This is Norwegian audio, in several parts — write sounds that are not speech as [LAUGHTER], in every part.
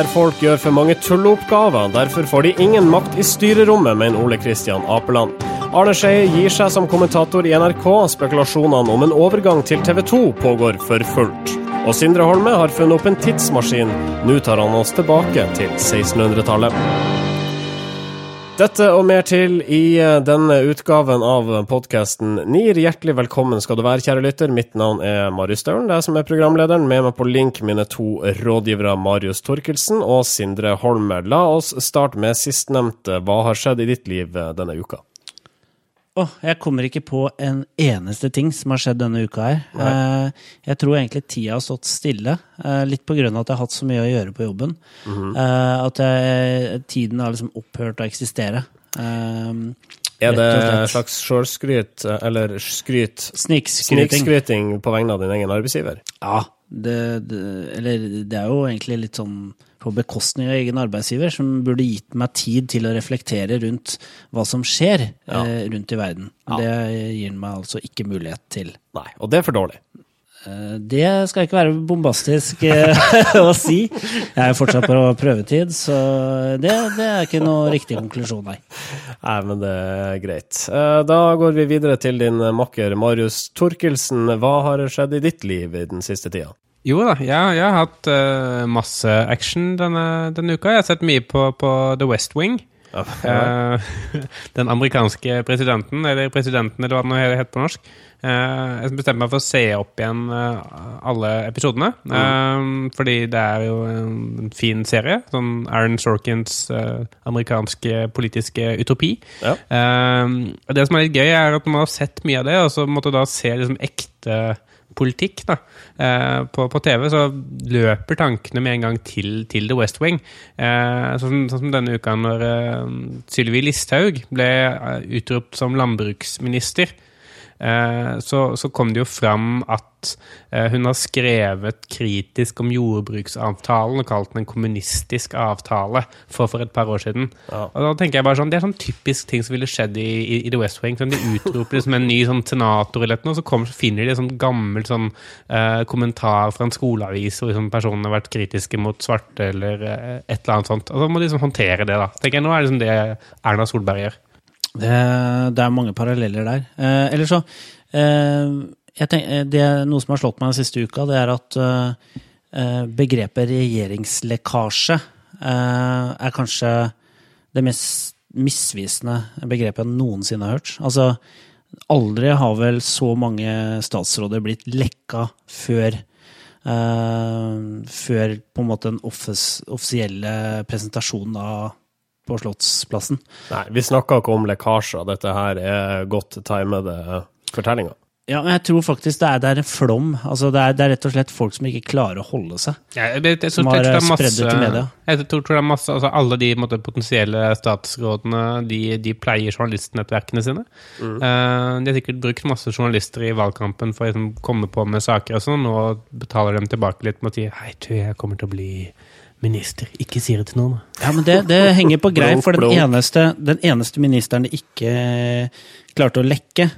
PR-folk gjør for mange tulleoppgaver, derfor får de ingen makt i styrerommet, mener Ole Kristian Apeland. Arne Skeie gir seg som kommentator i NRK. Spekulasjonene om en overgang til TV 2 pågår for fullt. Og Sindre Holme har funnet opp en tidsmaskin. Nå tar han oss tilbake til 1600-tallet. Dette og mer til i eh, denne utgaven av podkasten NIR. Hjertelig velkommen skal du være, kjære lytter. Mitt navn er Marius Staulen, det er som er programlederen. Med meg på link mine to rådgivere Marius Torkelsen og Sindre Holme. La oss starte med sistnevnte. Hva har skjedd i ditt liv eh, denne uka? Oh, jeg kommer ikke på en eneste ting som har skjedd denne uka her. Uh, jeg tror egentlig tida har stått stille, uh, litt på grunn av at jeg har hatt så mye å gjøre på jobben. Mm -hmm. uh, at jeg, tiden har liksom opphørt å eksistere. er det en slags sjølskryt, eller skryt Snikskryting på vegne av din egen arbeidsgiver? Ja, det, det, eller det er jo egentlig litt sånn på bekostning av egen arbeidsgiver, som burde gitt meg tid til å reflektere rundt hva som skjer ja. eh, rundt i verden. Ja. Det gir meg altså ikke mulighet til. Nei, og det er for dårlig. Eh, det skal ikke være bombastisk eh, [LAUGHS] å si. Jeg er fortsatt på prøvetid, så det, det er ikke noe riktig konklusjon, nei. Nei, men det er greit. Eh, da går vi videre til din makker Marius Torkelsen. Hva har skjedd i ditt liv i den siste tida? Jo da, jeg, jeg har hatt uh, masse action denne, denne, uka. Jeg har sett mye på, på The West Wing. Ja, uh, [LAUGHS] den amerikanske presidenten, eller presidenten, eller hva det heter på norsk. Uh, jeg bestemte meg for å se opp igjen alle episodene. Mm. fordi det er jo en fin serie. Sånn Aaron Sorkins amerikanske politiske utopi. Ja. det som er litt gøy, er at man har sett mye av det, og så måtte da se liksom ekte politikk da, eh, på, på, TV, så løper tankene med en gang til, til The West Wing. Eh, sånn, sånn, som denne uka når eh, Sylvi Listhaug ble utropt som landbruksminister. Eh, så, så, kom det jo fram at Eh, hun har skrevet kritisk om jordbruksavtalen og kalt den en kommunistisk avtale for, for et par år siden. Ja. Og da tenker jeg bare sånn, Det er sånn typisk ting som ville skjedd i, i, i The West Wing. Sånn, de utroper liksom en ny sånn senator eller noe, og så, kommer, så finner de en sånn gammel sånn, eh, kommentar fra en skoleavis hvor liksom, personen har vært kritiske mot svarte eller eh, et eller annet sånt. Og så må de liksom håndtere det. da. tenker jeg, Nå er det liksom det Erna Solberg gjør. Det, det er mange paralleller der. Eh, eller så eh, tenker, eh, det, noe som har slått meg den siste uka, det er at eh, begrepet regjeringslekkasje uh, er kanskje det mest misvisende begrepet jeg noensinne har hørt. Altså, aldri har vel så mange statsråder blitt lekka før Før på en måte den offisielle presentasjonen av på Slottsplassen. Nei, vi snakker ikke om lekkasjer. Dette her er godt timede fortellinger. Ja, men jeg tror faktisk det er, det er en flom. Altså det er, det, er, rett og slett folk som ikke klarer å holde seg. Ja, jeg, jeg, jeg, som har spredd ut i media. Jeg tror, tror det er masse, altså Alle de måtte, potensielle statsrådene de, de, pleier journalistnettverkene sine. Mm. Uh, de har sikkert brukt masse journalister i valgkampen for å liksom, komme på med saker og sånn, og betaler dem tilbake litt med å si hei, du, jeg kommer til å bli minister. Ikke sier det til noen. Ja, men det, det henger på greip, for den eneste, den eneste ministeren det ikke klarte å lekke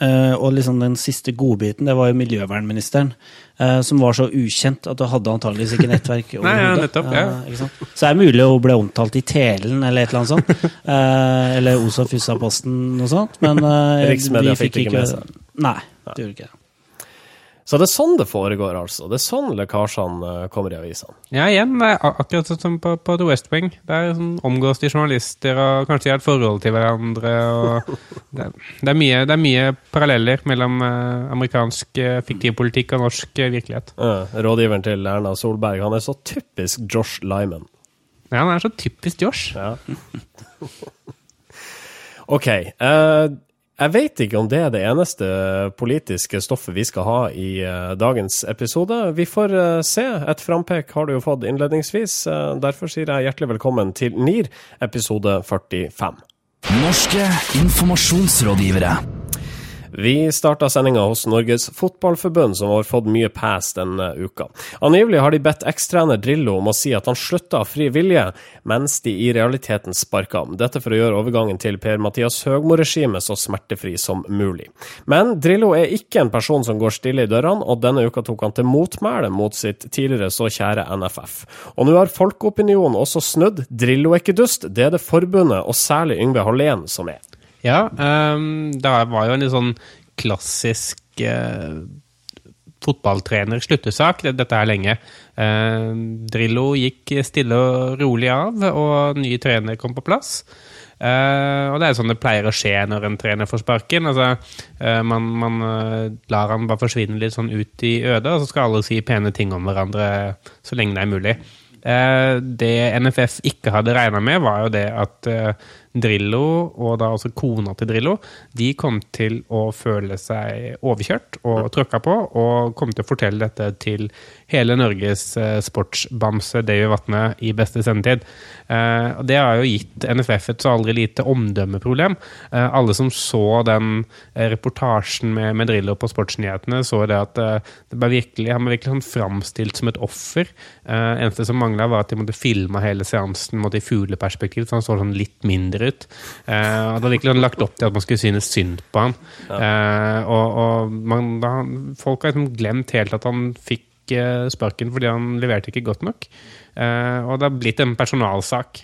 Uh, og liksom den siste godbiten, det var jo miljøvernministeren. Uh, som var så ukjent at du hadde antageligvis ikke nettverk. [LAUGHS] Nei, ja, nettopp, ja. Ikke så det er mulig å bli omtalt i Telen eller et eller annet sånt. [LAUGHS] eller Osa Fussa-posten og sånt. Men vi fikk ikke med seg. Nei, det gjorde ikke det. Så det er sånn det foregår, altså. Det er sånn lekkasjene eh, kommer i avisene. Ja, igjen, det er akkurat sånn som på, på The West Wing. Der sånn, omgås de journalister, og kanskje de har et forhold til hverandre. [LAUGHS] det, det, er mye, det, er mye, paralleller mellom uh, amerikansk fiktiv politikk og norsk virkelighet. rådgiveren til Erna Solberg, han er så typisk Josh Lyman. Ja, han er så typisk Josh. Ja. [LAUGHS] OK. Uh, jeg vet ikke om det er det eneste politiske stoffet vi skal ha i uh, dagens episode. Vi får uh, se. Et frampek har du jo fått innledningsvis. Uh, derfor sier jeg hjertelig velkommen til NIR, episode 45. Norske informasjonsrådgivere. Vi starta sendinga hos Norges Fotballforbund, som har fått mye pass denne uka. Angivelig har de bedt ekstrener Drillo om å si at han slutta av fri vilje, mens de i realiteten sparka ham. Dette for å gjøre overgangen til Per-Mathias Høgmo-regimet så smertefri som mulig. Men Drillo er ikke en person som går stille i dørene, og denne uka tok han til motmæle mot sitt tidligere så kjære NFF. Og nå har folkeopinionen også snudd. Drillo er ikke dust, det er det forbundet, og særlig Yngve Hallén, som er. Ja, um, det var jo en litt sånn klassisk uh, fotballtrener-sluttesak, dette er lenge. Uh, Drillo gikk stille og rolig av, og ny trener kom på plass. Uh, og det er sånn det pleier å skje når en trener får sparken. Altså, uh, man, man uh, lar han bare forsvinne litt sånn ut i ødet, og så skal alle si pene ting om hverandre så lenge det er mulig. det NFF ikke hadde regna med, var jo det at Drillo, og da også kona til Drillo, de kom til å føle seg overkjørt og tråkka på, og kom til å fortelle dette til hele Norges eh, sportsbamse Davy Vatne i beste sendetid. Eh, det har jo gitt NFF et så aldri lite omdømmeproblem. Eh, alle som så den reportasjen med, med Drillo på Sportsnyhetene, så det at det ble virkelig, han var virkelig sånn framstilt som et offer. eneste som mangla, var at de måtte filme hele seansen måtte i fugleperspektiv, så han så sånn litt mindre ut. og han hadde sånn lagt opp til at man skulle synes synd på han. Eh, og, og man, da, folk har liksom glemt helt at han fikk sparken fordi han leverte ikke godt nok. Eh, og det har blitt en personalsak.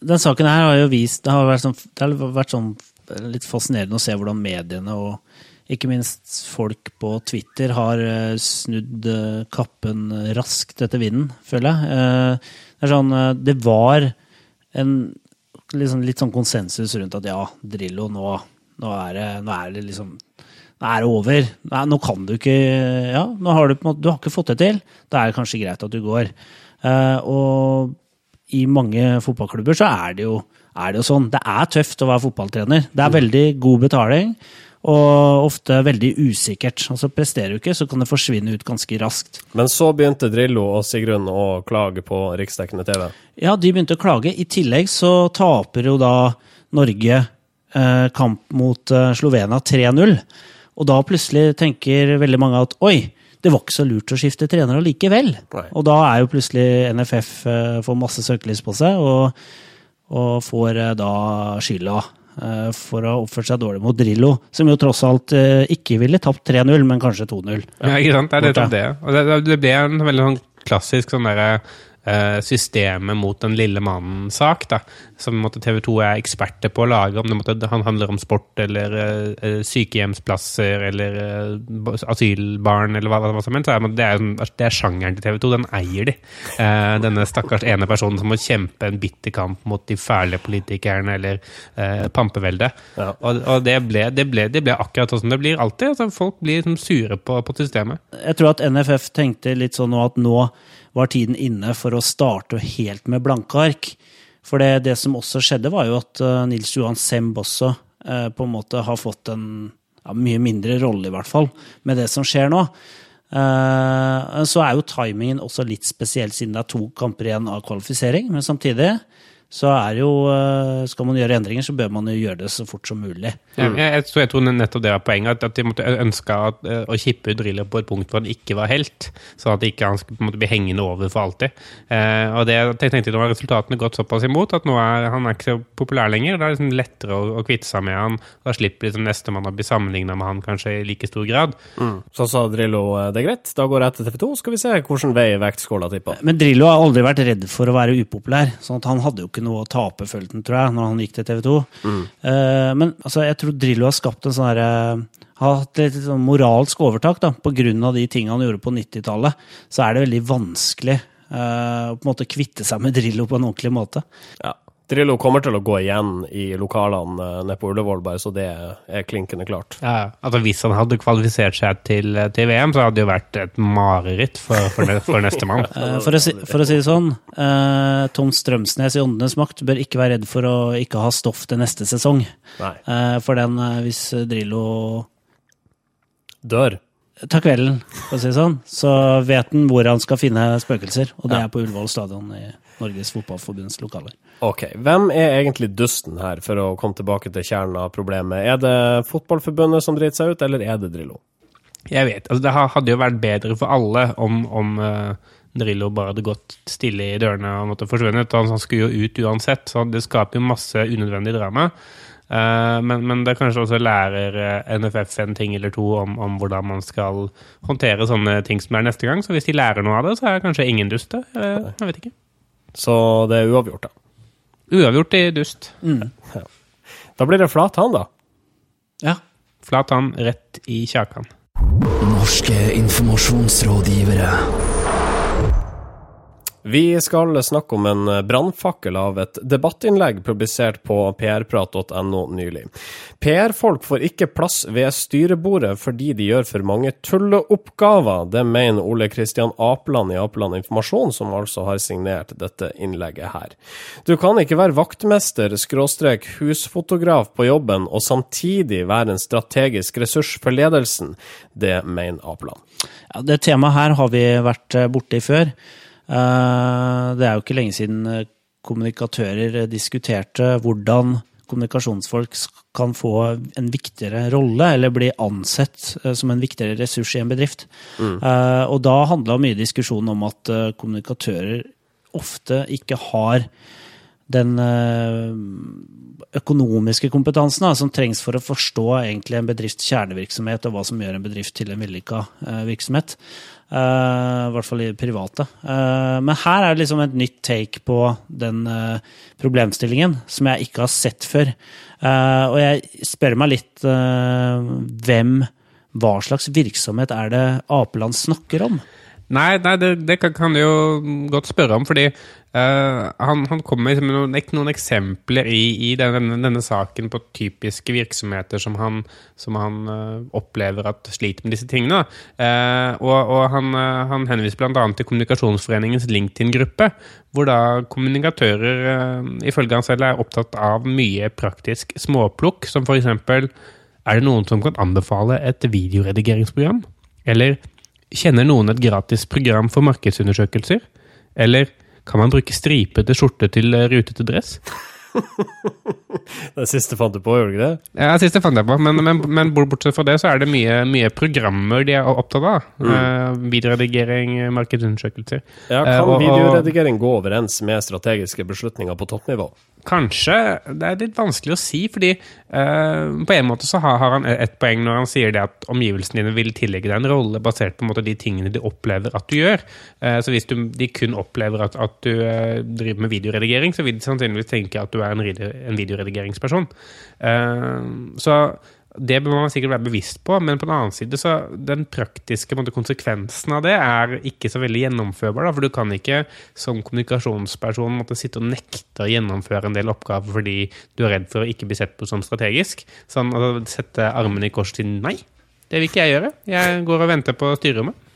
Den saken her har jo vist Det har vært sånn, har vært sånn litt fascinerende å se hvordan mediene og ikke minst folk på Twitter har eh, snudd eh, kappen raskt etter vinden, føler jeg. Det er sånn Det var en liksom, litt sånn konsensus rundt at ja, Drillo, nå, nå, er, det, nå er det liksom nå er det over. Nei, nå kan du ikke Ja, nå har du, du har ikke fått det til. Da er det kanskje greit at du går. Uh, og i mange fotballklubber så er det, jo, er det jo sånn. Det er tøft å være fotballtrener. Det er mm. veldig god betaling. Og ofte veldig usikkert. Altså Presterer du ikke, så kan det forsvinne ut ganske raskt. Men så begynte Drillo og Sigrun å klage på riksdekkende TV? Ja, de begynte å klage. I tillegg så taper jo da Norge eh, kamp mot eh, Slovenia 3-0. Og da plutselig tenker veldig mange at oi, det var ikke så lurt å skifte trener allikevel. Og da er jo plutselig NFF eh, får masse søkelys på seg, og, og får eh, da skylda for å ha oppført seg dårlig mot Drillo, som jo tross alt ikke ville tapt 3-0, men kanskje 2-0. Ja, ikke sant. Det er det. Og det, det ble en veldig sånn klassisk sånn derre Eh, systemet mot den lille mannen-sak, da, som TV 2 er eksperter på å lage, om det måtte, handler om sport eller uh, sykehjemsplasser eller uh, asylbarn eller hva, hva som helst. Det er, det er sjangeren til TV 2. Den eier de. Uh, denne stakkars ene personen som må kjempe en bitter kamp mot de fæle politikerne eller pampeveldet. Ja. Og, og det, ble, det, ble, det, ble, akkurat sånn det blir alltid. Altså, folk blir liksom, sure på, på systemet. Jeg tror at NFF tenkte litt sånn nå at nå var tiden inne for å starte helt med blanke ark. For det, det som også skjedde, var jo at uh, Nils Johan Semb også uh, på en måte har fått en ja, mye mindre rolle, i hvert fall, med det som skjer nå. Uh, så er jo timingen også litt spesiell, siden det er to kamper igjen av kvalifisering. Men samtidig så er jo eh, Skal man gjøre endringer, så bør man jo gjøre det så fort som mulig. Mm. jeg, jeg, jeg, tror nettopp det var poenget, at de måtte ønske at, å kippe ut Driller på et punkt hvor han ikke var helt. Sånn at ikke han skulle bli hengende over for alltid. Eh, og det, jeg tenkte nå har resultatene gått såpass imot at nå er han er ikke så populær lenger. Da er det liksom lettere å, å, kvitte seg med han. Da slipper liksom nestemann å bli sammenligna med han kanskje i like stor grad. Mm. Så sa Drillo eh, det er greit, da går jeg til TV2, skal vi se hvilken vei vektskåla tipper. Men Drillo har aldri vært redd for å være upopulær. sånn at han hadde jo ikke ikke noe å tape, følte han, tror jeg, når han gikk til TV 2. Mm. Uh, men altså, jeg tror Drillo har skapt en sånn herre uh, har hatt et sånn moralsk overtak da, av de tingene han gjorde på 90-tallet. Så er det veldig vanskelig uh, å på en måte kvitte seg med Drillo på en ordentlig måte. Ja. Drillo kommer til å gå igjen i lokalene uh, nede på Ullevål, bare så det er klinkende klart. Ja, altså Hvis han hadde kvalifisert seg til, til VM, så hadde det jo vært et mareritt for, for, for nestemann. uh, [LAUGHS] for, si, for, å si det sånn, uh, Tom Strømsnes i Åndenes makt bør ikke være redd for å ikke ha stoff til neste sesong. Uh, for den, hvis Drillo Dør. Ta kvelden, for å si det sånn, så vet han hvor han skal finne spøkelser. Og det er på Ullevål stadion i Norges Fotballforbunds lokaler. Ok, Hvem er egentlig dusten her, for å komme tilbake til kjernen av problemet? Er det Fotballforbundet som driter seg ut, eller er det Drillo? Jeg vet. altså Det hadde jo vært bedre for alle om, om uh, Drillo bare hadde gått stille i dørene og måtte forsvunnet. Han skulle jo ut uansett, så det skaper jo masse unødvendig drama. Uh, men, men, det kanskje også lærer eh, NFF en ting eller to om, om, hvordan man skal håndtere sånne ting som er neste gang. Så hvis de lærer noe av det, så er det kanskje ingen dust. det. jeg vet ikke. Så det er uavgjort, da? Uavgjort i dust. Mm. Ja. Da blir det flat han, da. Ja. Flat han rett i kjakan. Norske informasjonsrådgivere. Vi skal snakke om en brannfakkel av et debattinnlegg publisert på prprat.no nylig. PR-folk får ikke plass ved styrebordet fordi de gjør for mange tulleoppgaver. Det mener Ole Kristian Apeland i Apeland Informasjon, som altså har signert dette innlegget her. Du kan ikke være vaktmester, skråstrek husfotograf på jobben og samtidig være en strategisk ressurs for ledelsen. Det mener Apeland. Ja, det temaet her har vi vært borti før. Eh, det er jo ikke lenge siden eh, kommunikatører diskuterte hvordan kommunikasjonsfolk kan få en viktigere rolle, eller bli ansett eh, som en viktigere ressurs i en bedrift. Mm. Og da handla mye diskusjon om at kommunikatører ofte ikke har den økonomiske kompetansen da, som trengs for å forstå egentlig en bedrifts kjernevirksomhet og hva som gjør en bedrift til en vellykka virksomhet. Uh, I hvert fall i private. Uh, men her er det liksom et nytt take på den uh, problemstillingen som jeg ikke har sett før. og jeg spør meg litt hvem, hva slags virksomhet er det Apeland snakker om? Nei, nei det, det, kan du jo godt spørre om, fordi uh, han, han kommer med noen, noen eksempler i, i denne, denne, saken på typiske virksomheter som han, som han uh, opplever at sliter med disse tingene. Uh, og, og han, han, henviser bl.a. til Kommunikasjonsforeningens LinkedIn-gruppe, hvor da kommunikatører ifølge han selv er opptatt av mye praktisk småplukk, som f.eks.: Er det noen som kan anbefale et videoredigeringsprogram? Eller Kjenner noen et gratis program for markedsundersøkelser? Eller kan man bruke stripete skjorte til eh, rutete dress? [LAUGHS] det siste fant du på, gjorde du ikke det? Ja, det siste fant jeg på, men, men, men bortsett fra det så er det mye, mye programmer de er opptatt av. Mm. Uh, videoredigering, markedsundersøkelser. Ja, Kan uh, og, videoredigering gå overens med strategiske beslutninger på toppnivå? Kanskje. Det er litt vanskelig å si, fordi uh, på en måte så har, har, han et poeng når han sier det at omgivelsene dine vil tillegge deg en rolle basert på måte de tingene de opplever at du gjør. Uh, så hvis du, de kun opplever at, at du uh, driver med videoredigering, så vil de sannsynligvis tenke at du er en, en videoredigeringsperson. så det bør man sikkert være bevisst på, men på den annen side så den praktiske måte, konsekvensen av det er ikke så veldig gjennomførbar. Da, for du kan ikke som kommunikasjonsperson måtte sitte og nekte å gjennomføre en del oppgaver fordi du er redd for å ikke bli sett på som strategisk. Sånn altså, sette armene i kors til nei, det vil ikke jeg gjøre. Jeg går og venter på styrerommet.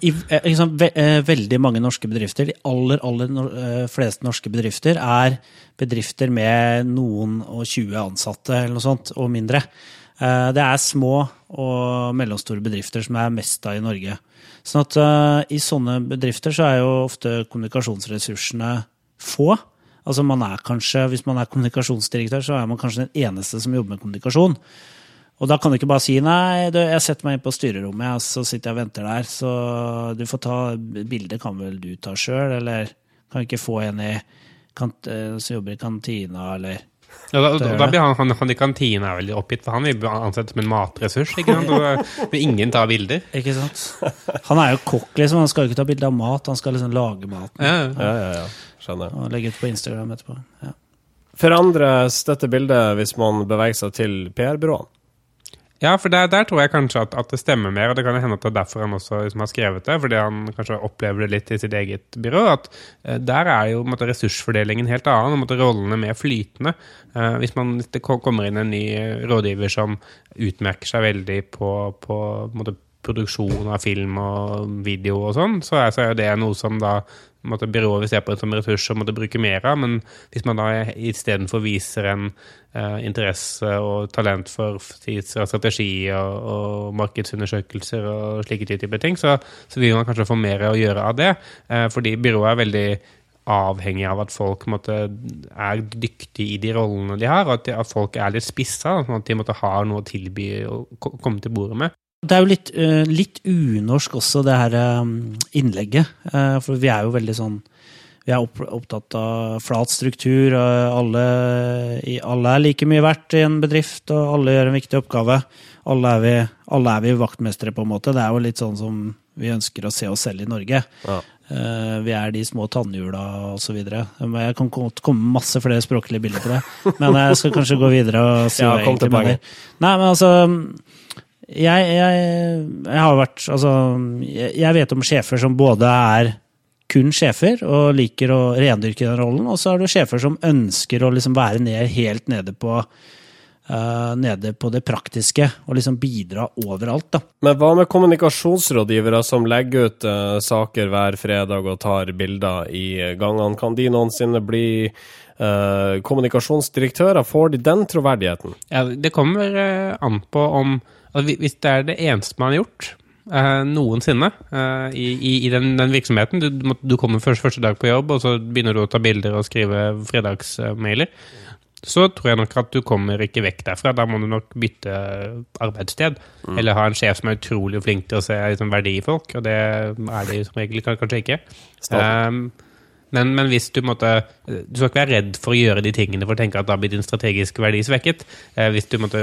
I liksom, ve eh, veldig mange norske bedrifter, de aller, aller no fleste norske bedrifter, er bedrifter med noen og 20 ansatte eller noe sånt, og mindre. Eh, det er små og mellomstore bedrifter som er mest av i Norge. Sånn at uh, i sånne bedrifter så er jo ofte kommunikasjonsressursene få. Altså man er kanskje, Hvis man er kommunikasjonsdirektør, så er man kanskje den eneste som jobber med kommunikasjon. Og da kan du ikke bare si nei, du, jeg setter meg inn på styrerommet, og så sitter jeg og venter der. Så du får ta bildet, kan vel du ta sjøl, eller kan vi ikke få en i, kant, eh, som jobber i kantina, eller ja, da, da, da, blir han, han, han, i kantina veldig oppgitt, for han vil bli ansett som en matressurs. ikke sant? Og, men ingen tar bilder. [LAUGHS] Ikke sant? Han er jo kokk, liksom. Han skal jo ikke ta bilde av mat, han skal liksom lage maten. Ja, ja, ja, ja. Skjønner. Og legge ut på Instagram etterpå. Ja. Forandres dette bildet hvis man beveger seg til PR-byråene? Ja, for der, der, tror jeg kanskje at, at, det stemmer mer, og det kan hende at det er derfor han også liksom, har skrevet det, fordi han kanskje opplever det litt i sitt eget byrå. at eh, Der er jo måtte, ressursfordelingen helt annen, og måtte, rollene mer flytende. Eh, hvis man det kommer inn en ny rådgiver som utmerker seg veldig på, på måtte, produksjon av film og video og sånn, så så er det noe som da måtte byrået ser på som retusj og måtte bruke mer av. Men hvis man da istedenfor viser en uh, interesse og talent for strategi og, og, markedsundersøkelser og slike typer ting, så, så, vil man kanskje få mer å gjøre av det. Uh, fordi byrået er veldig avhengig av at folk måtte, er dyktige i de rollene de har, og at, de, at folk er litt spissa, sånn at de måtte ha noe å tilby og komme til bordet med. Det er jo litt, uh, litt unorsk også, det her um, innlegget. Uh, for vi er jo veldig sånn Vi er opptatt av flat struktur, og alle, alle, er like mye verdt i en bedrift, og alle gjør en viktig oppgave. Alle er, vi, alle er vi vaktmestere, på en måte. Det er jo litt sånn som vi ønsker å se oss selv i Norge. Ja. Vi er de små tannhjula osv. Jeg kan komme masse flere språklige bilder på det. Men jeg skal kanskje gå videre og si ja, hva jeg egentlig mener. Nei, men altså jeg, jeg, jeg, har vært Altså, jeg vet om sjefer som både er kun sjefer og liker å rendyrke den rollen, og så er det sjefer som ønsker å liksom være ned, helt nede på uh, nede på det praktiske, og liksom bidra overalt, da. Men hva med kommunikasjonsrådgivere som legger ut uh, saker hver fredag og tar bilder i gangene? Kan de noensinne bli uh, kommunikasjonsdirektører? Får de den troverdigheten? Ja, det kommer an på om hvis det er det eneste man har gjort uh, noensinne uh, i, i, i den, den, virksomheten du, du, kommer først første dag på jobb, og så begynner du å ta bilder og skrive fredagsmailer. Så tror jeg nok at du kommer ikke vekk derfra. Da må du nok bytte arbeidssted. Mm. Eller ha en sjef som er utrolig flink til å se liksom, verdi i folk, og det er de som regel kanskje ikke. Um, men, men, hvis du måtte Du skal ikke være redd for å gjøre de tingene for å tenke at da blir din strategiske verdi svekket. Eh, hvis du måtte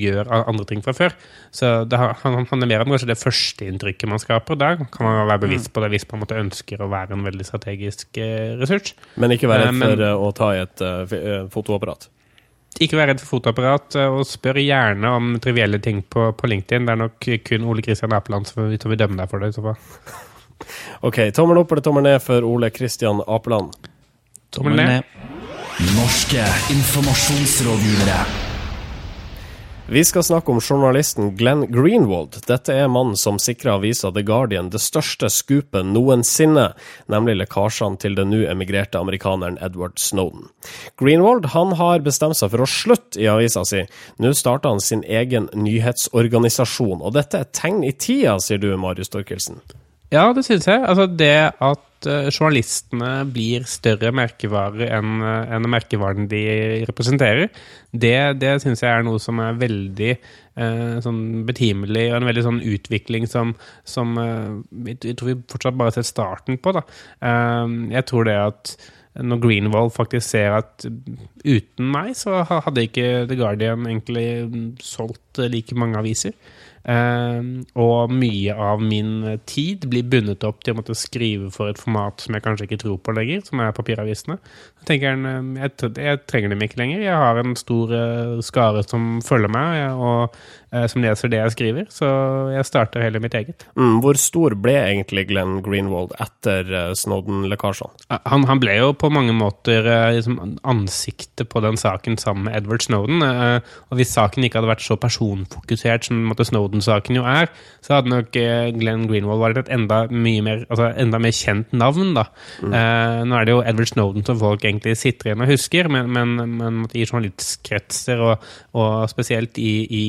gjøre andre ting fra før. Så det handler mer om kanskje det førsteinntrykket man skaper. Da kan man være bevisst mm. på det hvis man måtte ønsker å være en veldig strategisk eh, ressurs. Men ikke være redd eh, for eh, å ta i et uh, fotoapparat? Ikke vær redd for fotoapparat, og spør gjerne om trivielle ting på, på LinkedIn. Det er nok kun Ole Kristian Apeland som vil dømme deg for det. i så fall. OK. Tommel opp eller tommel ned for Ole Kristian Apeland? Tommel ned. Norske informasjonsrådgivere. Vi skal snakke om journalisten Glenn Greenwald. Dette er mannen som sikra avisa The Guardian det største skupet noensinne, nemlig lekkasjene til den nå emigrerte amerikaneren Edward Snowden. Greenwald han har bestemt seg for å slutte i avisa si. Nå starter han sin egen nyhetsorganisasjon, og dette er tegn i tida, sier du, Marius Torkelsen? Ja, det syns jeg. Altså det at uh, journalistene blir større merkevarer enn uh, en merkevaren de representerer, det, det syns jeg er noe som er veldig uh, sånn betimelig, og en veldig sånn utvikling som, som jeg tror vi fortsatt bare ser starten på. Da. jeg tror det at når Greenwald faktisk ser at uten meg så hadde ikke The Guardian egentlig solgt like mange aviser. Uh, og mye av min tid blir bundet opp til å måtte skrive for et format som jeg kanskje ikke tror på lenger, som er papiravisene. Jeg tenker jeg, ehm, jeg, trenger dem ikke lenger. Jeg har en stor uh, skare som følger meg, og som leser det jeg skriver. Så jeg starter heller mitt eget. Mm, hvor stor ble egentlig Glenn Greenwald etter uh, Snowden-lekkasjene? Han, han, ble jo på mange måter liksom ansiktet på den saken sammen med Edward Snowden. og hvis saken ikke hadde vært så personfokusert som Snowden Snowden-saken jo er, så hadde nok eh, Glenn Greenwald vært et enda, mer, altså enda mer kjent navn. da. Mm. Eh, nå er det jo Edward Snowden som folk egentlig sitter igjen og husker, men, men, men i journalistkretser, og, og spesielt i, i,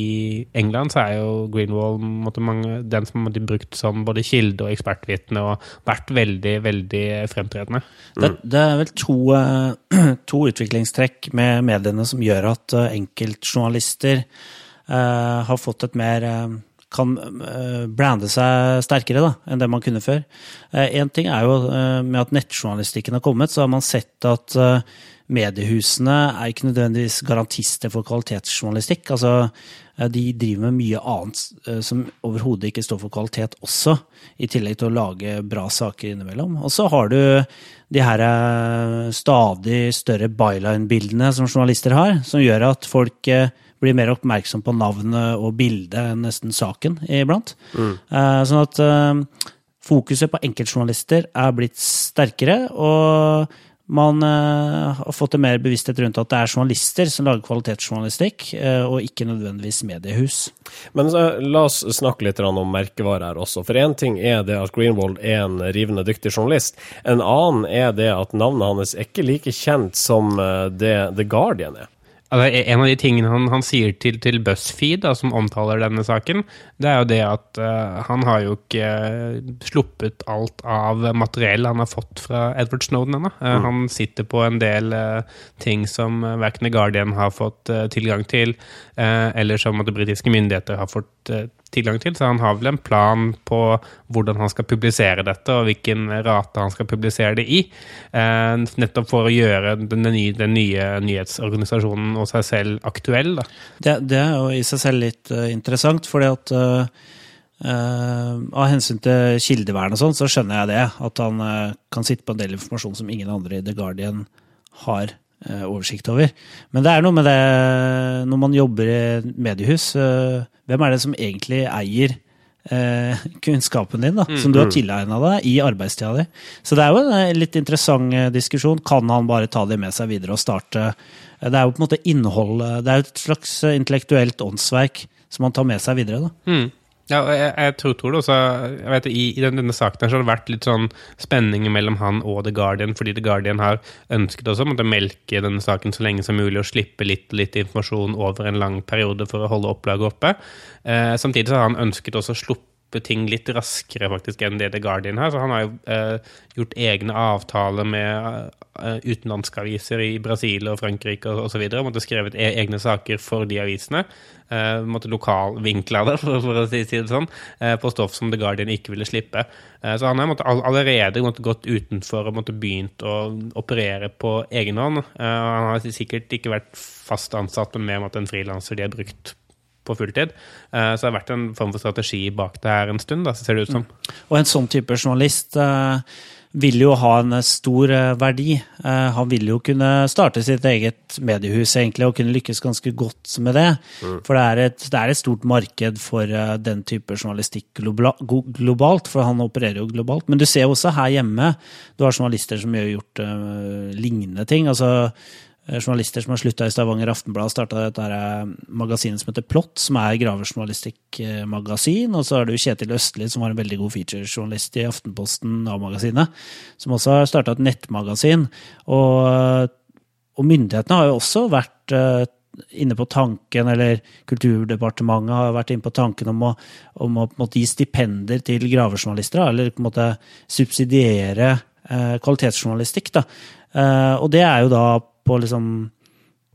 England, så er jo Greenwald måtte mange, den som har brukt som både kilde og ekspertvitne, og vært veldig, veldig fremtredende. Mm. Det, det, er vel to, [CLEARS THROAT] to, utviklingstrekk med mediene som gjør at enkeltjournalister Eh, har fått et mer eh, kan eh, brande seg sterkere da, enn det man kunne før. Én ting er jo med at nettjournalistikken har kommet, så har man sett at mediehusene er ikke nødvendigvis garantister for kvalitetsjournalistikk. Altså, de driver med mye annet som overhodet ikke står for kvalitet også, i tillegg til å lage bra saker innimellom. Og så har du de her stadig større byline-bildene som journalister har, som gjør at folk blir mer oppmerksom på navnet og bildet enn nesten saken iblant. Mm. Sånn at fokuset på enkeltjournalister er blitt sterkere, og, man eh, har fått en mer bevissthet rundt at det er journalister som lager kvalitetsjournalistikk, eh, og ikke nødvendigvis mediehus. Men uh, la oss snakke litt om merkevare her også. For én ting er det at Greenwald er en rivende dyktig journalist. En annen er det at navnet hans er ikke like kjent som det The Guardian er. Altså, en av de tingene han, han sier til, til BuzzFeed, da, som omtaler denne saken, det er jo det at uh, han har jo ikke uh, sluppet alt av materiell han har fått fra Edward Snowden ennå. Uh, mm. Han sitter på en del ting som uh, verken The Guardian har fått tilgang til, eller som at britiske myndigheter har fått tilgang til, så han har vel en plan på hvordan han skal publisere dette, og hvilken rate han skal publisere det i. Eh, nettopp for å gjøre den nye, den nye nyhetsorganisasjonen og seg selv aktuell. Det, det, er jo i seg selv litt uh, interessant, fordi at uh, uh, av hensyn til kildevern og sånn, så skjønner jeg det. At han kan sitte på en del informasjon som ingen andre i The Guardian har oversikt over. Men det er noe med det når man jobber i mediehus. Hvem er det som egentlig eier eh, kunnskapen din, da, mm, som du har mm. tilegna deg i arbeidstida di? Så det er jo en eh, litt interessant eh, diskusjon. Kan han bare ta det med seg videre og starte Det er jo på en måte innhold Det er et slags intellektuelt åndsverk som han tar med seg videre. da. Mm. Ja, jeg, jeg tror, det også jeg vet, I, i denne saken så har det vært litt sånn spenning mellom han og The Guardian, fordi The Guardian har ønsket også å melke denne saken så lenge som mulig og slippe litt, litt informasjon over en lang periode for å holde opplaget oppe. Eh, samtidig så har han ønsket også å sluppe ting litt raskere faktisk enn det The Guardian har. Så han har jo eh, gjort egne avtaler med eh, utenlandske aviser i Brasil og Frankrike og osv. Måtte skrevet e egne saker for de avisene. Eh, måtte lokalvinkla det, [LAUGHS] for, for, å si det sånn, eh, på stoff som The Guardian ikke ville slippe. Uh, så han har måtte, allerede måtte, gått utenfor og måtte begynt å operere på egen hånd. han har sikkert ikke vært fast ansatt med en frilanser de har brukt på fulltid. Så det har vært en form for strategi bak det her en stund, da, så ser det ut som. Mm. Og en sånn type journalist vil jo ha en stor eh, verdi. Eh, han vil jo kunne starte sitt eget mediehus egentlig, og kunne lykkes ganske godt med det. Mm. For det er, et, det er, et, stort marked for eh, den type journalistikk globalt, for han opererer jo globalt. Men du ser også her hjemme, du har journalister som har gjort uh, lignende ting. altså Eh, journalister som har slutta i Stavanger Aftenblad, starta et eh, magasinet som heter Plott, som er gravejournalistikkmagasin. Og så er det jo Kjetil Østli, som var en veldig god featurejournalist i Aftenposten A-magasinet, som også har starta et nettmagasin. Og, og, myndighetene har jo også vært uh, inne på tanken, eller Kulturdepartementet har vært inne på tanken om å, om å måte, gi stipender til gravejournalister, eller på en måte subsidiere eh, kvalitetsjournalistikk. Da. Eh, og det er jo da på liksom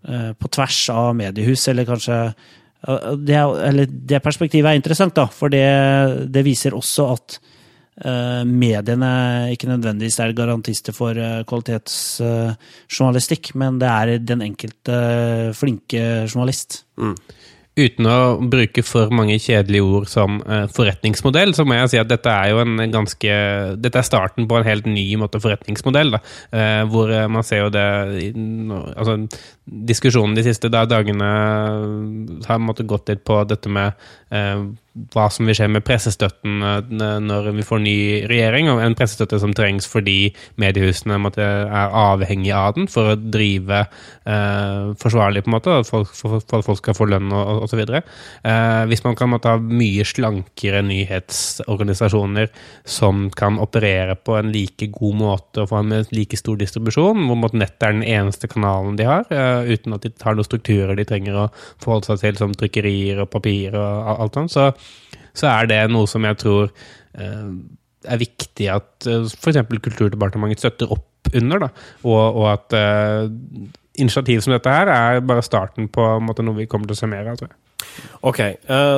eh, På tvers av mediehus, eller kanskje det, eller det perspektivet er interessant, da, for det, det viser også at uh, mediene ikke nødvendigvis er garantister for kvalitetsjournalistikk, men det er den enkelte flinke journalist. Mm. Uten å bruke for mange kjedelige ord som uh, forretningsmodell, så må jeg si at dette er jo en ganske Dette er starten på en helt ny måte forretningsmodell. Da, uh, hvor uh, man ser jo det altså, Diskusjonen de siste dagene har måttet gått litt på dette med hva som vil skje med pressestøtten når vi får ny regjering, en pressestøtte som trengs fordi mediehusene måtte, er avhengig av den for å drive eh, forsvarlig, på en måte, for, at folk skal få lønn og osv. Eh, hvis man kan måtte, ha mye slankere nyhetsorganisasjoner som kan operere på en like god måte og få en like stor distribusjon, hvor måtte, nett er den eneste kanalen de har, eh, uten at de har noen strukturer de trenger å forholde seg til, som trykkerier og papir og alt sånt, så så er det noe som jeg tror eh, er viktig at uh, f.eks. Kulturdepartementet støtter opp under. Da, og, og at uh, initiativ som dette her er bare starten på måte, noe vi kommer til å se mer av. tror jeg. Ok,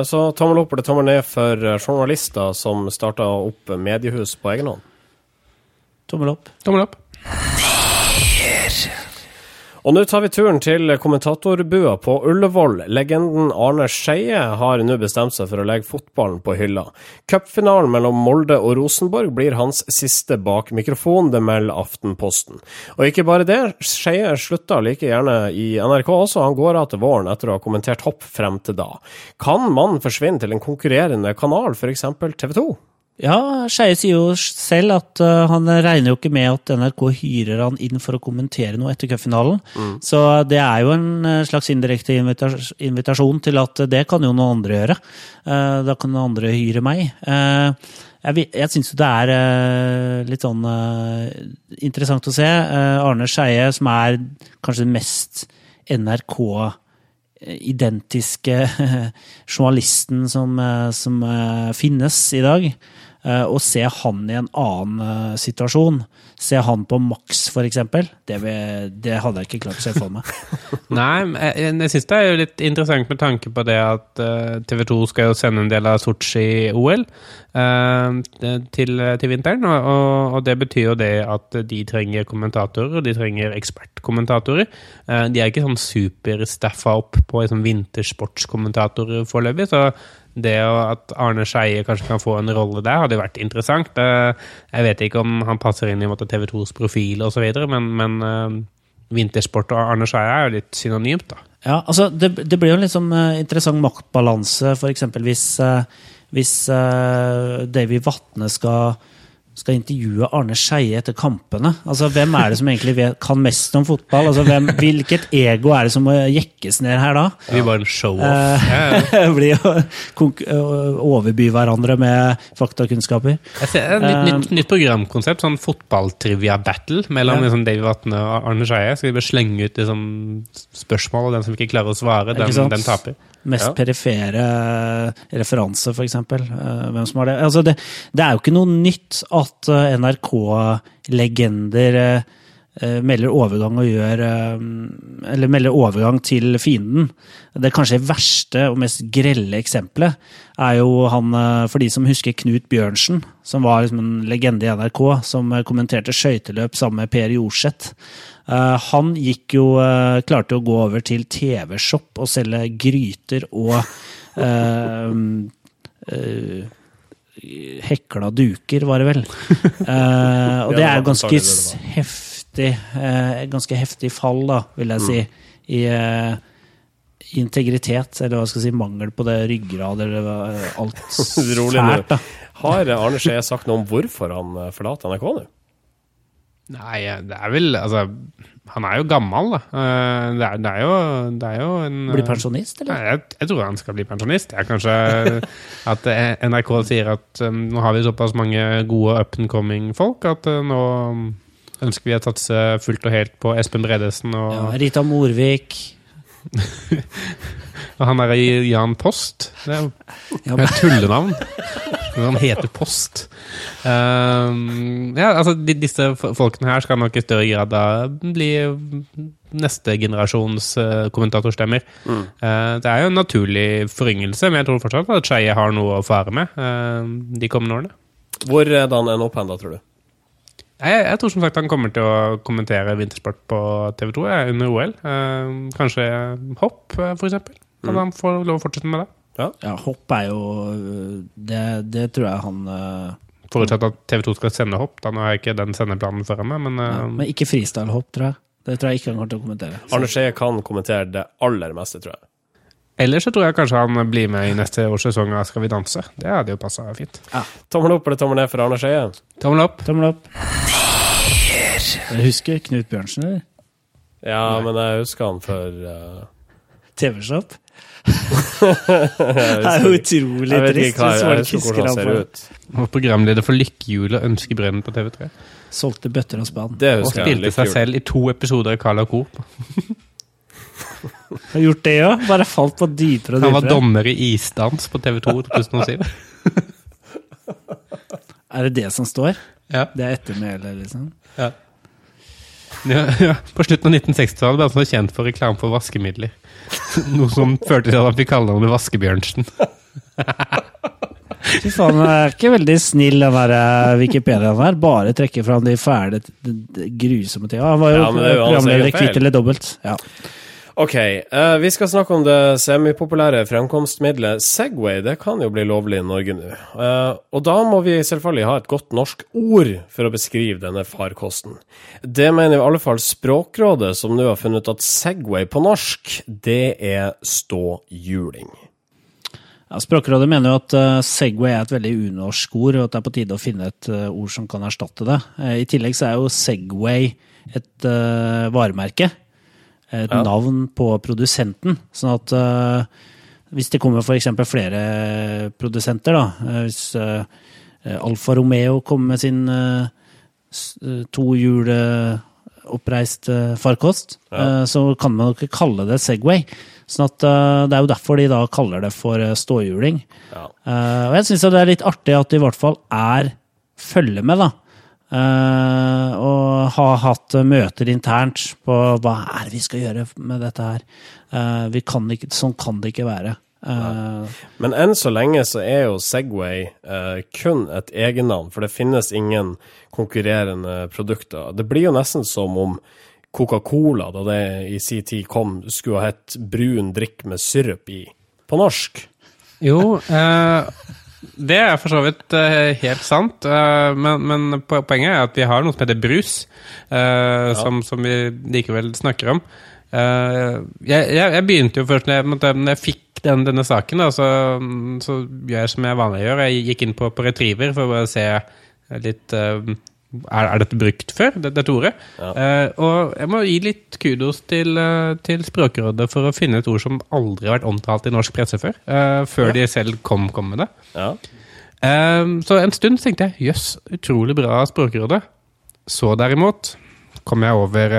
så tommel opp eller tommel ned for journalister som starta opp mediehus på egen hånd? Tommel opp. Tommel opp. Og nå tar vi turen til kommentatorbua på Ullevål. Legenden Arne Skeie har nå bestemt seg for å legge fotballen på hylla. Cupfinalen mellom Molde og Rosenborg blir hans siste bak mikrofon, det melder Aftenposten. Og ikke bare det, Skeie slutta like gjerne i NRK også, han går av til våren etter å ha kommentert hopp frem til da. Kan mannen forsvinne til en konkurrerende kanal, f.eks. TV 2? Ja, Skeie sier jo selv at uh, han regner jo ikke med at NRK hyrer han inn for å kommentere noe etter cupfinalen. Mm. Så det er jo en uh, slags indirekte invitas invitasjon til at det kan jo noen andre gjøre. Uh, da kan noen andre hyre meg. jeg jeg syns det er litt sånn interessant å se. Arne Skeie, som er kanskje den mest NRK identiske [LAUGHS] journalisten som, som finnes i dag. Eh, å se han i en annen eh, situasjon, se han på Max f.eks., det, det hadde jeg ikke klart å se for meg. [LAUGHS] Nei, jeg, jeg syns det er jo litt interessant med tanke på det at eh, TV 2 skal jo sende en del av Sotsji-OL til, til, vinteren. Og, og, og, det betyr jo det at de trenger kommentatorer, og de trenger ekspertkommentatorer. De er ikke sånn superstaffa opp på liksom, vintersportskommentatorer foreløpig, så det at Arne Skeie kanskje kan få en rolle der, hadde vært interessant. Jeg vet ikke om han passer inn i TV 2s profil osv., men, men uh, vintersport og Arne Skeie er jo litt synonymt, da. Ja, altså det, det blir jo en litt sånn uh, interessant maktbalanse, f.eks. hvis, hvis Davy Vatne skal skal intervjue Arne Skeie etter kampene. Altså, Hvem er det som egentlig vet, kan mest om fotball? Altså, hvem, Hvilket ego er det som må jekkes ned her da? Det blir bare en show-off. Eh, [LAUGHS] blir å overby hverandre med faktakunnskaper. Jeg ser et nytt, nytt, nytt programkonsept, sånn fotballtrivia-battle mellom ja. liksom, Davy Vatne og Arne Skeie. Skal vi bare slenge ut liksom, spørsmål, og den som ikke klarer å svare, den, den taper mest ja. perifere referanse, f.eks. Eh, hvem som har det. Altså det. det. er jo ikke noe nytt at eh, NRK-legender eh, melder overgang og gjør Eller melder overgang til fienden. Det kanskje verste og mest grelle eksempelet er jo han, for de som husker Knut Bjørnsen, som var liksom en legende i NRK, som kommenterte skøyteløp sammen med Per Jorseth. Eh, han gikk jo klarte å gå over til TV-shop og selge gryter og [LAUGHS] hekla duker, var det vel. og det er ganske heftig, ganske heftig fall, da, vil jeg si, i integritet, eller hva skal jeg si, mangel på det ryggrad eller alt [LAUGHS] fælt. da. Har Arne Skje sagt noe om hvorfor han forlater NRK nå? Nei, det er vel Altså, han er jo gammel, da. Eh, det er, det er, jo, det er jo en Bli pensjonist, eller? Jeg, jeg, tror han skal bli pensjonist. Jeg, kanskje [LAUGHS] at NRK sier at um, nå har vi såpass mange gode up and coming folk at uh, nå ønsker vi å satse fullt og helt på Espen Bredesen og ja, Rita Morvik. [LAUGHS] og han er i Jan Post. Det er jo et tullenavn. Han heter Post. Um, ja, altså de, Disse folkene her skal nok i større grad da bli neste generasjons uh, kommentatorstemmer. Mm. Uh, det er jo en naturlig foryngelse, men jeg tror fortsatt at Skeie har noe å fare med uh, de kommende årene. Hvor er Dan en opp hen, da, tror du? Jeg, jeg, tror som sagt han kommer til å kommentere vintersport på TV 2 under OL. kanskje hopp, for eksempel. Kan mm. han få lov å fortsette med det? Ja. ja, hopp er jo Det, det tror jeg han uh, Forutsatt at TV2 skal sende hopp. Da har jeg ikke den sendeplanen foran meg, men uh, ja, Men ikke freestyle-hopp, tror jeg. Det tror jeg ikke han kommer til å kommentere. Arne Skeie kan kommentere det aller meste, tror jeg. Ellers så tror jeg kanskje han blir med i neste års sesong av Skal vi danse. Det hadde jo passa fint. Ja. Tommel opp eller tommel ned for Arne Skeie? Tommel opp. Tommel opp. Jeg husker Knut Bjørnsen, eller? Ja, men jeg husker han for uh... TV-shop? [LAUGHS] det er jo utrolig trist hvis folk husker han på var programleder for Lykkehjulet og Ønskebrønnen på TV3. Solgte bøtter og spann. Og spilte seg selv i to episoder av Carl Co. Har gjort det òg? Bare falt på dypere og dypere. Han var dommer i isdans på TV2 2007. [LAUGHS] er det det som står? Ja. Det er ettermælet, liksom? Ja. Ja, ja. På slutten av 1960-tallet ble han sånn kjent for reklame for vaskemidler. [LAUGHS] Noe som førte til at han fikk kallenavnet Vaskebjørnsen. Fy faen, han er ikke veldig snill, den der eh, Wikipediaen her. Bare trekker fram de fæle, grusomme tinga. Han var jo, ja, jo programleder Kvitt eller dobbelt. Ja. Ok, uh, vi skal snakke om det semipopulære fremkomstmiddelet Segway. Det kan jo bli lovlig i Norge nå. Uh, og da må vi selvfølgelig ha et godt norsk ord for å beskrive denne farkosten. Det mener i alle fall Språkrådet, som nå har funnet at Segway på norsk, det er ståhjuling. Ja, Språkrådet mener jo at uh, Segway er et veldig unorsk ord, og at det er på tide å finne et ord som kan erstatte det. I tillegg så er jo Segway et varemerke. Et Ja. navn på produsenten. Sånn at uh, hvis det kommer f.eks. flere produsenter, da uh, Hvis uh, Alfa Romeo kommer med sin uh, farkost, uh, så kan man ikke kalle det Segway. Sånn at Det er jo derfor de da kaller det for ståhjuling. Ja. Eh, og jeg syns det er litt artig at de i hvert fall er følge med, da. Eh, og har hatt eh, møter internt på hva er det vi skal gjøre med dette her. Uh, vi kan ikke, sånn kan det ikke være. Eh, Men enn så lenge så er jo Segway eh, kun et egennavn, for det finnes ingen konkurrerende produkter. Det blir jo nesten som om Coca-Cola, da det i sin tid kom, skulle ha hett brun drikk med syrup i, på norsk. Jo, eh, det er for så vidt eh, helt sant. eh, men, men poenget er at vi har noe som heter brus, eh, som, som vi likevel snakker om. Jeg, jeg, jeg begynte jo først når jeg, når jeg fikk den, denne saken, da, så, så gjør jeg som jeg vanlig gjør. Jeg gikk inn på, på Retriever for å se litt er, er dette brukt før, det, dette ordet? Ja. Uh, og jeg må gi litt kudos til, uh, til Språkrådet for å finne et ord som aldri har vært omtalt i norsk presse før. Uh, før de selv kom, kom med det. Ja. Så en stund tenkte jeg jøss, utrolig bra Språkrådet. Så derimot kom jeg over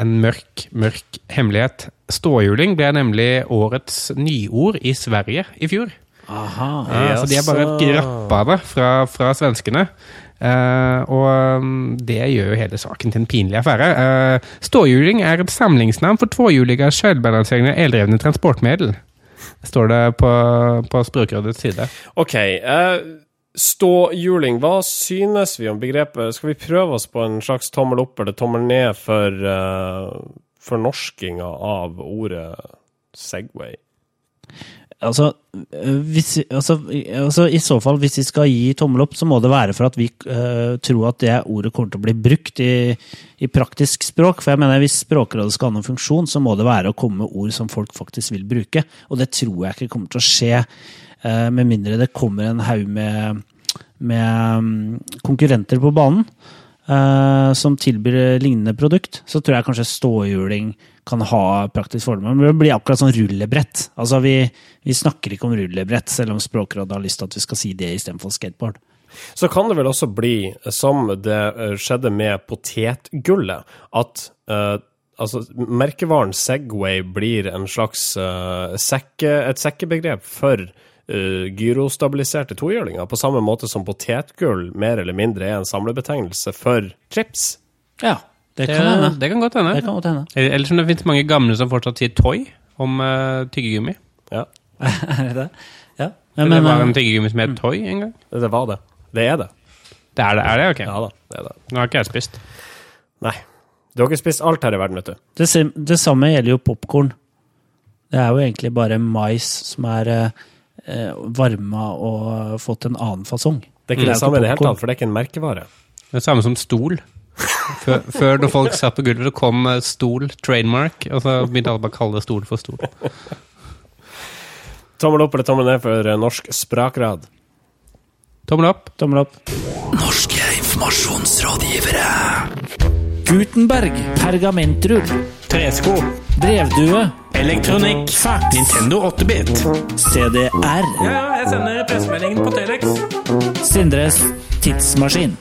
en mørk, mørk hemmelighet. Ståhjuling ble nemlig årets nyord i Sverige i fjor. aha. Ja, så de har bare Jaså. grappa det fra, fra svenskene. Eh, og um, det gjør jo hele saken til en pinlig affære. Uh, ståhjuling er et samlingsnavn for tvåhjuliga selvbalanserende, eldrevne transportmiddel. Står det på, på Språkrådets side. OK. Uh, ståhjuling, hva synes vi om begrepet? Skal vi prøve oss på en slags tommel opp eller tommel ned for uh, fornorskinga av ordet Segway? Altså, øh, hvis, altså, altså, I så fall, hvis vi skal gi tommel opp, så må det være for at vi uh, tror at det ordet kommer til å bli brukt i, i praktisk språk. For jeg mener, Hvis Språkrådet skal ha noen funksjon, så må det være å komme med ord som folk faktisk vil bruke. Og det tror jeg ikke kommer til å skje, uh, med mindre det kommer en haug med, med um, konkurrenter på banen. Øh, som tilbyr lignende produkt, så tror jeg kanskje ståhjuling kan ha praktisk formål. Men det blir akkurat sånn rullebrett. Altså vi, vi snakker ikke om rullebrett, selv om Språkrådet har lyst til at vi skal si det istedenfor skateboard. Så kan det vel også bli, som det eh, skjedde med potetgullet, at uh, altså, merkevaren Segway blir en slags uh, sekke, et sekkebegrep for uh, gyrostabiliserte tohjulinger, på samme måte som potetgull mer eller mindre er en samlebetegnelse for chips. Ja, det Det, kan hende. det kan godt hende. Det kan godt hende. Eller som det finnes mange gamle som fortsatt sier toy om uh, tyggegummi. Ja, [LAUGHS] Er det det? Ja. det Men, var øh, en tyggegummi som het toy en gang. det var det. Det er det. Det er det, er det? Ok. Ja da, det er det. Nå har ikke jeg spist. Nei. Du har ikke spist alt her i verden, vet du. det, det samme gjelder jo popkorn. Det er jo egentlig bare mais som er eh, varma og fått en annen fasong. Det er ikke Mm. det samme i det hele tatt, for det er ikke en merkevare. Det er samme som stol. Før, før når folk satt på gulvet, det kom eh, stol, trademark, og så begynte alle bare å kalle det stol for stol. [LAUGHS] Tommel opp eller tommel ned for eh, norsk sprakrad. Tommel opp. Tommel opp. Norske informasjonsrådgivere. Gutenberg. Pergamentrull. Tresko. Brevdue. Elektronikk. Fax. Nintendo 8-bit. CDR. Ja, jeg sender pressemeldingen på Telex. Sindres tidsmaskin.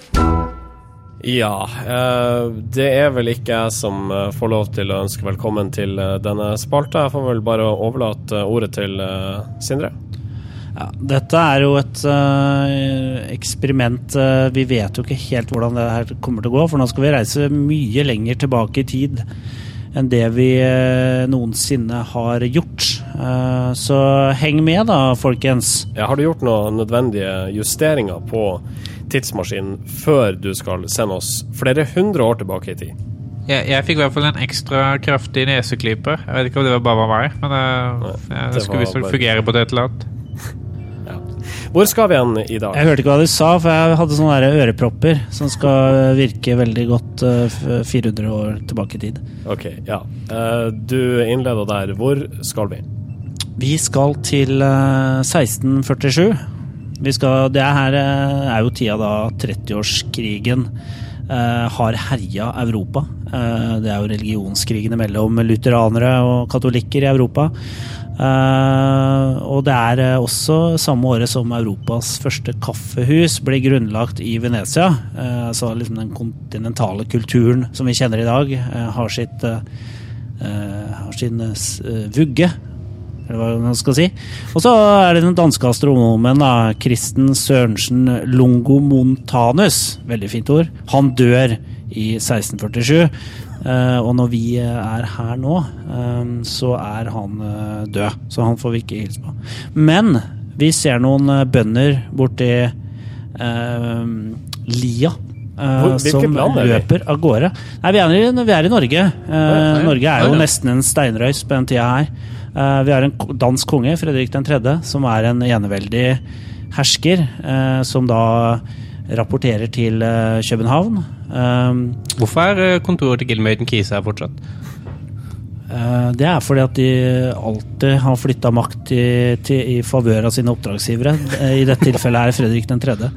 Ja, eh, det er vel ikke jeg som eh, får lov til å ønske velkommen til eh, denne spalta. Jeg får vel bare overlate ordet til Sindre. Ja, dette er jo et uh, eksperiment. Uh, vi vet jo ikke helt hvordan det her kommer til å gå, for nå skal vi reise mye lenger tilbake i tid enn det vi øh, noensinne har gjort. Eh, så heng med, da, folkens. Ja, har du gjort noen nødvendige justeringer på tidsmaskinen før du skal sende oss flere hundre år tilbake i tid? Jeg, jeg fikk i hvert fall en ekstra kraftig neseklype. Jeg vet ikke om det var bare meg, men eh, jeg, det det skulle visstnok fungere på det et eller annet. [LAUGHS] Hvor skal vi hen i dag? Jeg hørte ikke hva du sa, for jeg hadde sånne ørepropper som skal virke veldig godt øh, 400 år tilbake i tid. Ok, ja. Eh, du innleder der. Hvor skal vi? Vi skal til eh, 1647. Vi skal, det her eh, er jo tida da 30-årskrigen eh, har herja Europa. Eh, det er jo religionskrigene mellom lutheranere og katolikker i Europa. Eh, og det er eh, også samme året som Europas første kaffehus ble grunnlagt i Venezia. Uh, så liksom den kontinentale kulturen som vi kjenner i dag, uh, har, sitt, har sin vugge eller hva man skal si. Og så er det den danske astronomen da, Kristen Sørensen Longomontanus. Veldig fint ord. Han dør i 1647. eh, og når vi er her nå, eh, så er han eh, død. Så han får vi ikke hilse på. Men vi ser noen bønder borti eh, lia. eh, som land er løper av gårde. Nei, vi er, i- vi er i Norge. Eh, Norge er jo nesten en steinrøys på den tida her. Eh, vi har en dansk konge, Fredrik 3., som er en eneveldig hersker, som da rapporterer til København. Eh, Hvorfor er eh, kontoret til Gilmøyden Kise her fortsatt? Uh, det er fordi at de alltid har flytta makt i, til, i favør av sine oppdragsgivere. Eh, I dette tilfellet er Fredrik 3.,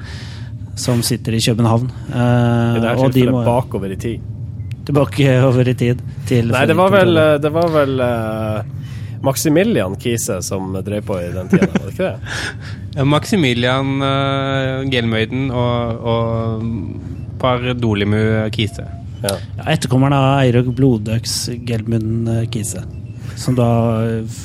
som sitter i København. Uh, I dette og de tilfellet må bakover i tid. tilbake over i tid til Nei, det var vel, 3.. det var vel uh, Maximilian Kise som drev på i den tida, var det ikke det? Maximilian uh, Gelmøyden og, og par Dolimu Kise. Ja. Ja, etterkommeren av Eirok Blodøks Gelmund eh, Kise. Som da eh,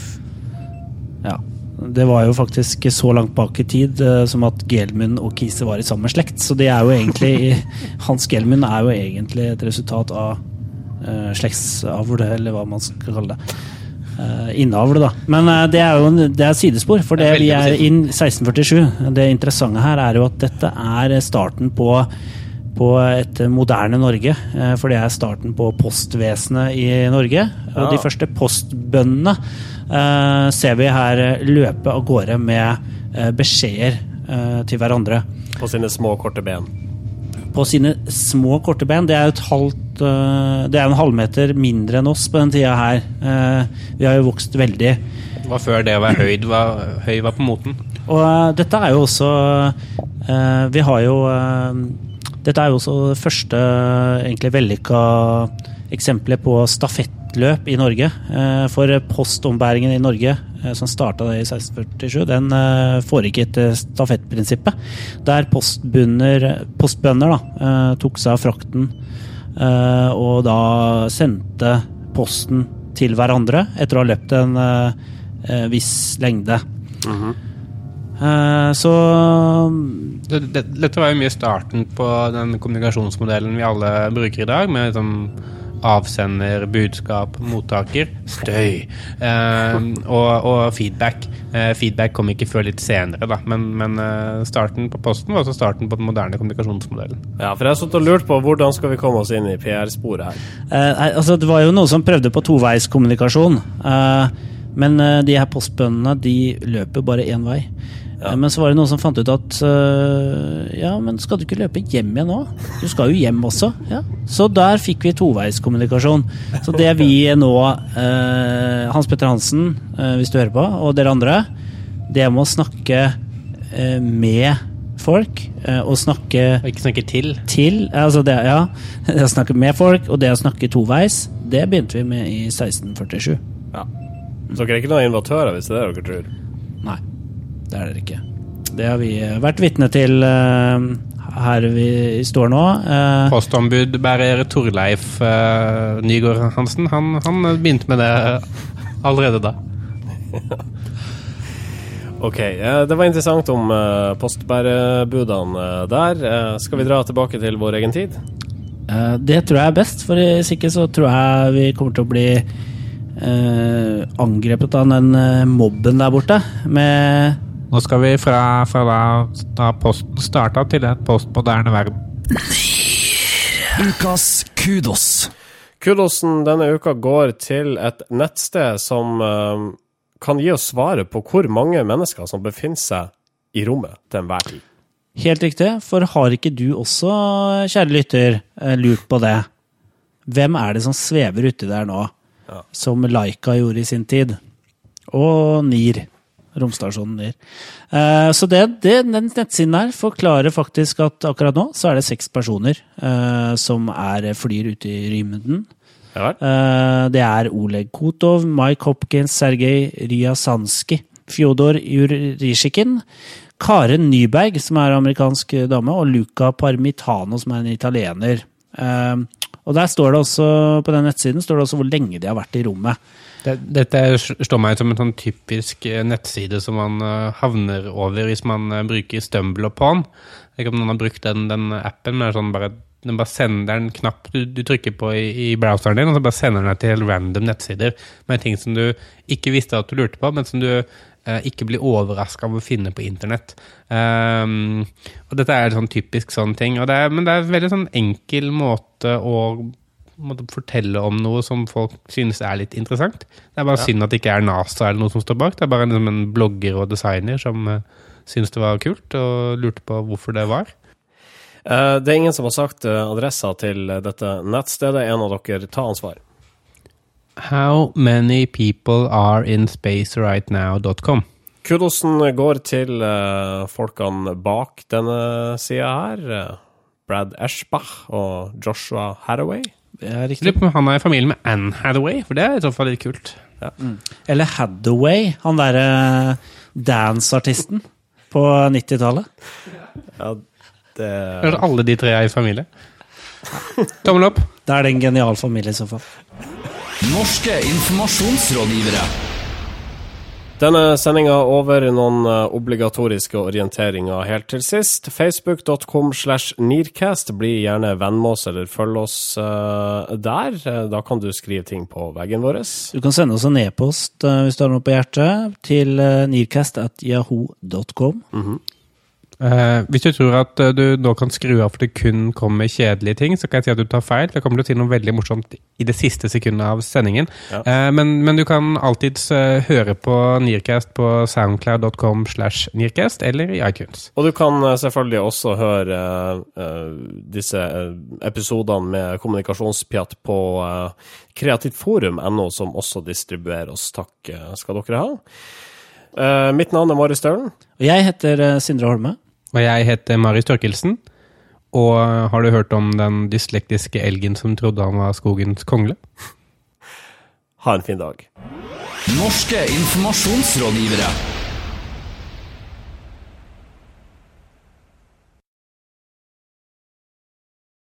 Ja. Det var jo faktisk så langt bak i tid eh, som at Gelmund og Kise var i samme slekt. Så det er jo egentlig [LAUGHS] Hans Gelmund er jo egentlig et resultat av uh, slektsavl, eller hva man skal kalle det. Uh, Innavl, da. Men uh, det er jo en, det er sidespor, for det Det er vi er i inn 1647. Det interessante her er jo at dette er starten på på et moderne Norge. eh, For det er starten på postvesenet i Norge. Og Ja. de første postbøndene eh, ser vi her løpe av gårde med eh, beskjeder eh, til hverandre. På sine små, korte ben. På sine små, korte ben. Det er et halvt eh, Det er en halvmeter mindre enn oss på den tida her. Eh, Vi har jo vokst veldig. Hva før det å være høy var, høy var på moten. Og dette er jo også eh, Vi har jo Dette er jo også det første egentlig vellykka eksempelet på stafettløp i Norge. Eh, for postombæringen i Norge, eh, som starta i 1647, den eh, foregikk etter stafettprinsippet. Der postbønder, tok seg av frakten og da sendte posten til hverandre etter å ha løpt en viss lengde. Eh, Så Det, det, dette var jo mye starten på den kommunikasjonsmodellen vi alle bruker i dag, med liksom avsender, budskap, mottaker, støy eh, og, og feedback. Eh, feedback kom ikke før litt senere, da, men, men eh, starten på posten var også starten på den moderne kommunikasjonsmodellen. Ja, for jeg har stått og lurt på hvordan skal vi komme oss inn i PR-sporet her. Eh, altså, det var jo noen som prøvde på toveiskommunikasjon. eh, men eh, de her postbøndene de løper bare én vei. Eh, men så var det noen som fant ut at uh, ja, men skal du ikke løpe hjem igjen nå? Du skal jo hjem også. Ja. Så der fikk vi toveiskommunikasjon. Så det vi nå, uh, Hans Petter Hansen, uh, hvis du hører på, og dere andre, det med å snakke eh, med folk, og snakke Og ikke snakke til. til altså det, ja, [LAUGHS] det å snakke med folk og det å snakke toveis, det begynte vi med i 1647. Ja. Så dere er ikke noen innovatører, hvis det er det dere tror? Nei, det er dere ikke. Det har vi eh, vært vitne til eh, her vi står nå. Eh, Postombudbærer Torleif uh, Nygaard Hansen, han, han begynte med det allerede da. [LAUGHS] Ok, det var interessant om postbærebudene der. Skal vi dra tilbake til vår egen tid? eh, det tror jeg er best, for hvis ikke så tror jeg vi kommer til å bli eh, angrepet av den mobben der borte. Med Nå skal vi fra, fra da, da posten starta til et postmoderne verden. Ukas kudos. Kudosen denne uka går til et nettsted som uh, kan gi oss svaret på hvor mange mennesker som befinner seg i rommet til enhver tid. Helt riktig, for har ikke du også, kjære lytter, eh, lurt på det? Hvem er det som svever uti der nå, Ja. som Laika gjorde i sin tid? Og NIR. Romstasjonen der. Eh, så det, det, den nettsiden der forklarer faktisk at akkurat nå så er det seks personer eh, som er, flyr ute i rymden. Ja. Eh, det er Oleg Kotov, Mike Hopkins, Sergej Ryasanski, Fjodor Jurisjikin, Karen Nyberg, som er amerikansk dame, og Luca Parmitano, som er en italiener. Eh, og der står det også, på den nettsiden står det også hvor lenge de har vært i rommet. Det, dette står meg som en sånn typisk eh, nettside som man eh, havner over hvis man eh, bruker Stumble upon. Jeg vet ikke om noen har brukt den, den appen, men sånn bare, den bare sender en knapp du, du trykker på i, i browseren din, og så bare sender den deg til helt random nettsider med ting som du ikke visste at du lurte på, men som du eh, ikke blir overraska av å finne på internett. Um, og dette er en sånn typisk sånn ting. Og det er, men det er en veldig sånn enkel måte å måtte fortelle om noe som folk synes er litt interessant. Det er bare synd at det ikke er NASA eller noe som står bak. Det er bare en, en blogger og designer som uh, synes det var kult, og lurte på hvorfor det var. Uh, det er ingen som har sagt uh, adressa til dette nettstedet. En av dere, ta ansvar. How many people are in space right now.com. Kudosen går til uh, folkene bak denne sida her. Brad Eschbach og Joshua Haraway. Er riktig. lurer på om han er i familie med Anne Hathaway, for det er i så fall litt kult. Eller Hathaway, han derre dance-artisten på 90-tallet. Ja, det Kanskje alle de tre er i familie. Tommel opp. Da er det en genial familie i så fall. Norske informasjonsrådgivere. Denne sendinga over noen eh, obligatoriske orienteringer helt til sist. Facebook.com slash Nearcast. Bli gjerne venn med oss, eller følg oss eh, der. Eh, Da kan du skrive ting på veggen vår. Du kan sende oss en e-post hvis du har noe på hjertet, til nearcast.yahoo.com. Eh, hvis du tror at eh, du nå kan skru av for det kun kommer kjedelige ting, så kan jeg si at du tar feil. for Jeg kommer til å si noe veldig morsomt i det siste sekundet av sendingen. Ja. Uh, men, men du kan alltids uh, høre på Nearcast på soundcloud.com slash Nearcast eller i iTunes. Og du kan selvfølgelig også høre eh, disse episodene med kommunikasjonspjatt på uh, kreativtforum.no, som også distribuerer oss. Takk skal dere ha. Eh, mitt navn er Marius Stølen. Og jeg heter Sindre Holme. Og jeg heter Marius Størkelsen. Og har du hørt om den dyslektiske elgen som trodde han var skogens kongle? Ha en fin dag. Norske informasjonsrådgivere.